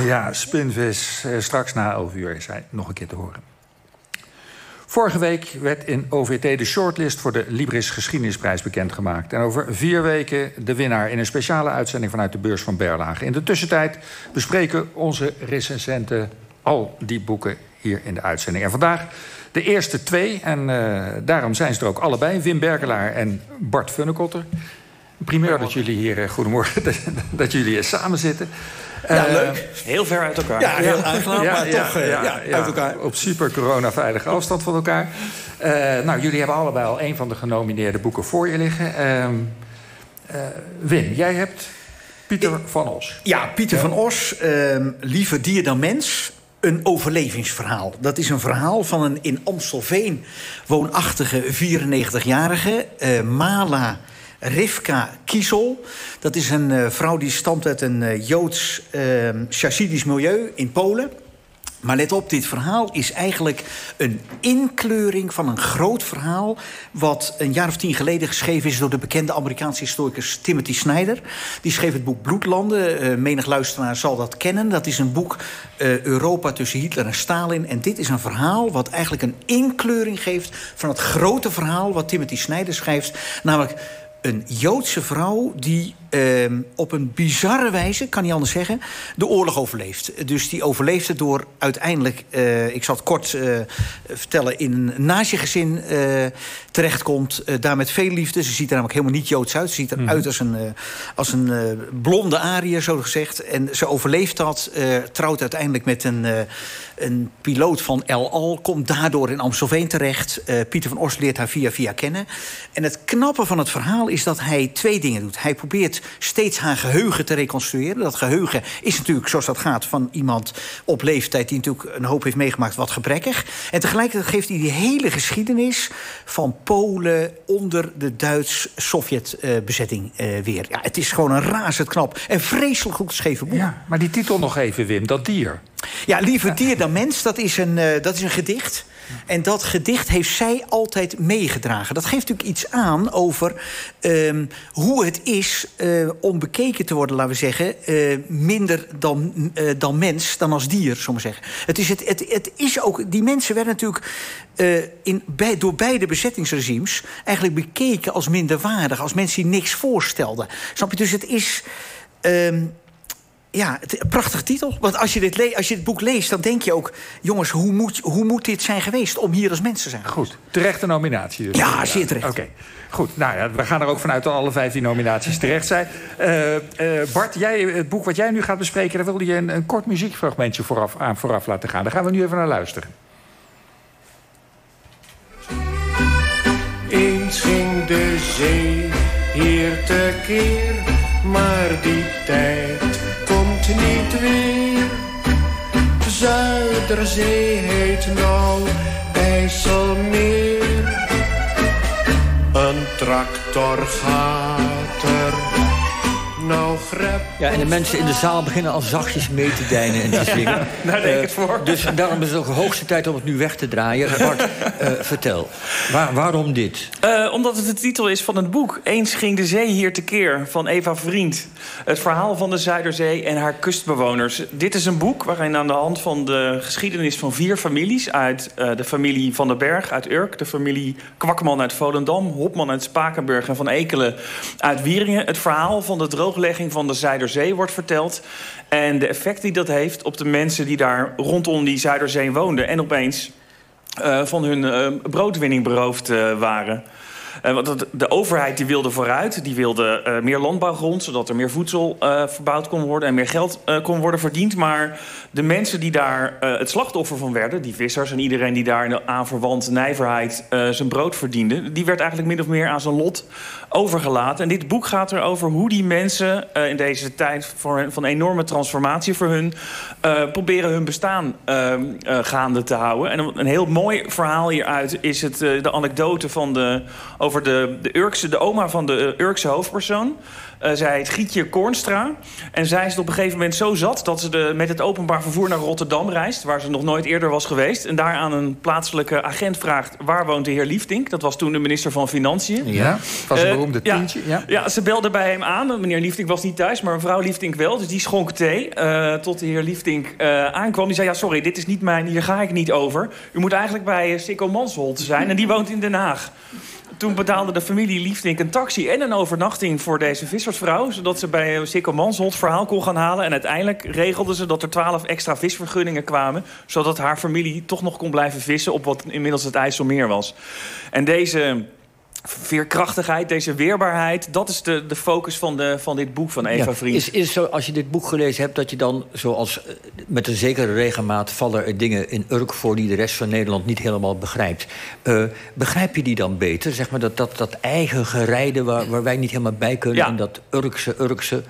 Ja, Spinvis. Eh, straks na 11 uur is hij nog een keer te horen. Vorige week werd in OVT de shortlist voor de Libris Geschiedenisprijs bekendgemaakt. En over vier weken de winnaar in een speciale uitzending vanuit de beurs van Berlage. In de tussentijd bespreken onze recensenten al die boeken hier in de uitzending. En vandaag de eerste twee, en uh, daarom zijn ze er ook allebei. Wim Berkelaar en Bart Funnekotter. Primeur dat jullie hier, uh, goedemorgen, dat jullie hier samen zitten. Ja, uh, leuk. Heel ver uit elkaar. Ja, heel aangenaam, ja, maar ja, toch ja, uit elkaar. Op super corona-veilige afstand van elkaar. nou, jullie hebben allebei al een van de genomineerde boeken voor je liggen. Ehm, Wim, jij hebt Pieter van Os. Ja, Pieter van Os, ehm, Liever dier dan mens een overlevingsverhaal. Dat is een verhaal van een in Amstelveen woonachtige 94-jarige, uh, Mala Rivka Kiesel. Dat is een uh, vrouw die stamt uit een uh, Joods chassidisch milieu in Polen. Maar let op, dit verhaal is eigenlijk een inkleuring van een groot verhaal... wat een jaar of tien geleden geschreven is door de bekende Amerikaanse historicus Timothy Snyder. Die schreef het boek Bloedlanden. Uh, menig luisteraar zal dat kennen. Dat is een boek uh, Europa tussen Hitler en Stalin. En dit is een verhaal wat eigenlijk een inkleuring geeft... van het grote verhaal wat Timothy Snyder schrijft. Namelijk een Joodse vrouw die uh, op een bizarre wijze, kan niet anders zeggen, de oorlog overleeft. Dus die overleeft het door uiteindelijk, uh, ik zal het kort uh, vertellen, in een nazi-gezin uh, terechtkomt. daar met veel liefde. Ze ziet er namelijk helemaal niet Joods uit. Ze ziet eruit mm. als een, als een blonde ariër, zo gezegd. En ze overleeft dat, trouwt uiteindelijk met een, een piloot van El Al, komt daardoor in Amstelveen terecht. Pieter van Ors leert haar via via kennen. En het knappe van het verhaal is dat hij twee dingen doet. Hij probeert steeds haar geheugen te reconstrueren. Dat geheugen is natuurlijk, zoals dat gaat, van iemand op leeftijd... die natuurlijk een hoop heeft meegemaakt, wat gebrekkig. En tegelijkertijd geeft hij die hele geschiedenis van Polen... onder de Duits-Sovjet-bezetting uh, weer. Ja, het is gewoon een razend knap en vreselijk goed geschreven boek. Ja, maar die titel nog even, Wim, dat dier. Ja, Liever dier dan mens, dat is een, uh, dat is een gedicht... En dat gedicht heeft zij altijd meegedragen. Dat geeft natuurlijk iets aan over um, hoe het is uh, om bekeken te worden, laten we zeggen, uh, minder dan, uh, dan mens, dan als dier, zullen we zeggen. Het is, het, het, het is ook, die mensen werden natuurlijk in, bij, door beide bezettingsregimes eigenlijk bekeken als minderwaardig, als mensen die niks voorstelden. Snap je? Dus het is. Um, ja, het, een prachtige titel. Want als je, dit als je dit boek leest, dan denk je ook... jongens, hoe moet, hoe moet dit zijn geweest om hier als mensen te zijn Goed, terechte nominatie dus. Ja, zeer terecht. Oké, goed. Nou ja, we gaan er ook vanuit dat alle vijftien nominaties terecht zijn. Uh, uh, Bart, jij, het boek wat jij nu gaat bespreken... daar wilde je een, een kort muziekfragmentje vooraf, aan vooraf laten gaan. Daar gaan we nu even naar luisteren. Eens ging de zee hier tekeer, maar die tijd niet weer. Zuiderzee heet nou IJsselmeer. Een tractor gaat nou Ja, en de mensen in de zaal beginnen al zachtjes mee te deinen en te zingen. Ja, daar denk ik het voor. Uh, dus daarom is het ook de hoogste tijd om het nu weg te draaien. Bart, uh, vertel, Waar, waarom dit? Uh, omdat het de titel is van het boek. Eens ging de zee hier tekeer, van Eva Vriend. Het verhaal van de Zuiderzee en haar kustbewoners. Dit is een boek waarin aan de hand van de geschiedenis van vier families... uit de familie Van den Berg uit Urk... de familie Kwakman uit Volendam... Hopman uit Spakenburg en Van Ekelen uit Wieringen... het verhaal van de droog drooglegging van de Zuiderzee wordt verteld. En de effect die dat heeft op de mensen die daar rondom die Zuiderzee woonden. En opeens uh, van hun uh, broodwinning beroofd uh, waren. Uh, want de overheid die wilde vooruit. Die wilde uh, meer landbouwgrond, zodat er meer voedsel uh, verbouwd kon worden... en meer geld kon worden verdiend. Maar de mensen die daar het slachtoffer van werden... die vissers en iedereen die daar aan verwant nijverheid zijn brood verdiende... die werd eigenlijk min of meer aan zijn lot overgelaten. En dit boek gaat erover hoe die mensen in deze tijd... Van enorme transformatie voor hun... proberen hun bestaan gaande te houden. En een, een heel mooi verhaal hieruit is het, de anekdote van de over de, de, Urkse, de oma van de Urkse hoofdpersoon. Uh, zij heet Gietje Kornstra. En zij is op een gegeven moment zo zat... dat ze de, met het openbaar vervoer naar Rotterdam reist... waar ze nog nooit eerder was geweest. En daar aan een plaatselijke agent vraagt... waar woont de heer Liefdink? Dat was toen de minister van Financiën. Ja, was een Eh, beroemde tientje. Ja. ja, ze belde bij hem aan. Meneer Liefdink was niet thuis, maar mevrouw Liefdink wel. Dus die schonk thee eh, tot de heer Liefdink eh, aankwam. Die zei, ja, sorry, dit is niet mijn... Hier ga ik niet over. U moet eigenlijk bij Sikko Mansholt zijn. En die woont in Den Haag. Toen betaalde de familie Liefdink een taxi en een overnachting voor deze vissersvrouw. Zodat ze bij Sikko Mansholt verhaal kon gaan halen. En uiteindelijk regelden ze dat er twaalf extra visvergunningen kwamen. Zodat haar familie toch nog kon blijven vissen op wat inmiddels het IJsselmeer was. En deze veerkrachtigheid, deze weerbaarheid... dat is de, de focus van, de, van dit boek van Eva Ja, Vriend. Is, is zo, als je dit boek gelezen hebt, dat je dan zoals eh, met een zekere regelmaat vallen er dingen in Urk voor die de rest van Nederland niet helemaal begrijpt. Eh, begrijp je die dan beter? Zeg maar dat, dat, dat eigen gerijden waar, waar wij niet helemaal bij kunnen Ja. en dat Urkse, Urkse.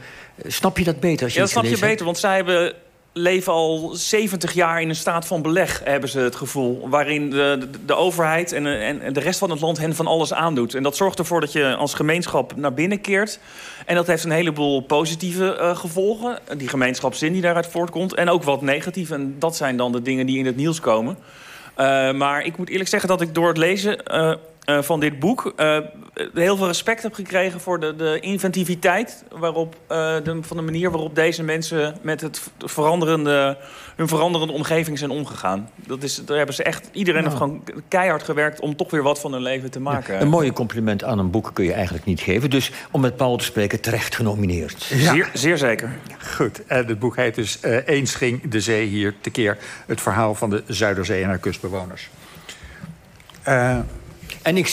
Snap je dat beter als je Ja, dat snap je beter, want zij hebben, leven al 70 jaar in een staat van beleg, hebben ze het gevoel. Waarin de, de, overheid en, en de rest van het land hen van alles aandoet. En dat zorgt ervoor dat je als gemeenschap naar binnen keert. En dat heeft een heleboel positieve eh, gevolgen. Die gemeenschapszin die daaruit voortkomt. En ook wat negatieve. En dat zijn dan de dingen die in het nieuws komen. Eh, maar ik moet eerlijk zeggen dat ik door het lezen eh, eh, van dit boek... eh, heel veel respect heb gekregen voor de, de inventiviteit... Waarop, eh, de, van de manier waarop deze mensen met het veranderende, hun veranderende omgeving zijn omgegaan. Dat is, daar hebben ze echt, iedereen heeft gewoon keihard gewerkt... om toch weer wat van hun leven te maken. Een mooie compliment aan een boek kun je eigenlijk niet geven. Dus om met Paul te spreken, terecht genomineerd. Zeer, zeer zeker. Goed, en het boek heet dus eh, Eens ging de zee hier tekeer. Het verhaal van de Zuiderzee en haar kustbewoners. Eh, En ik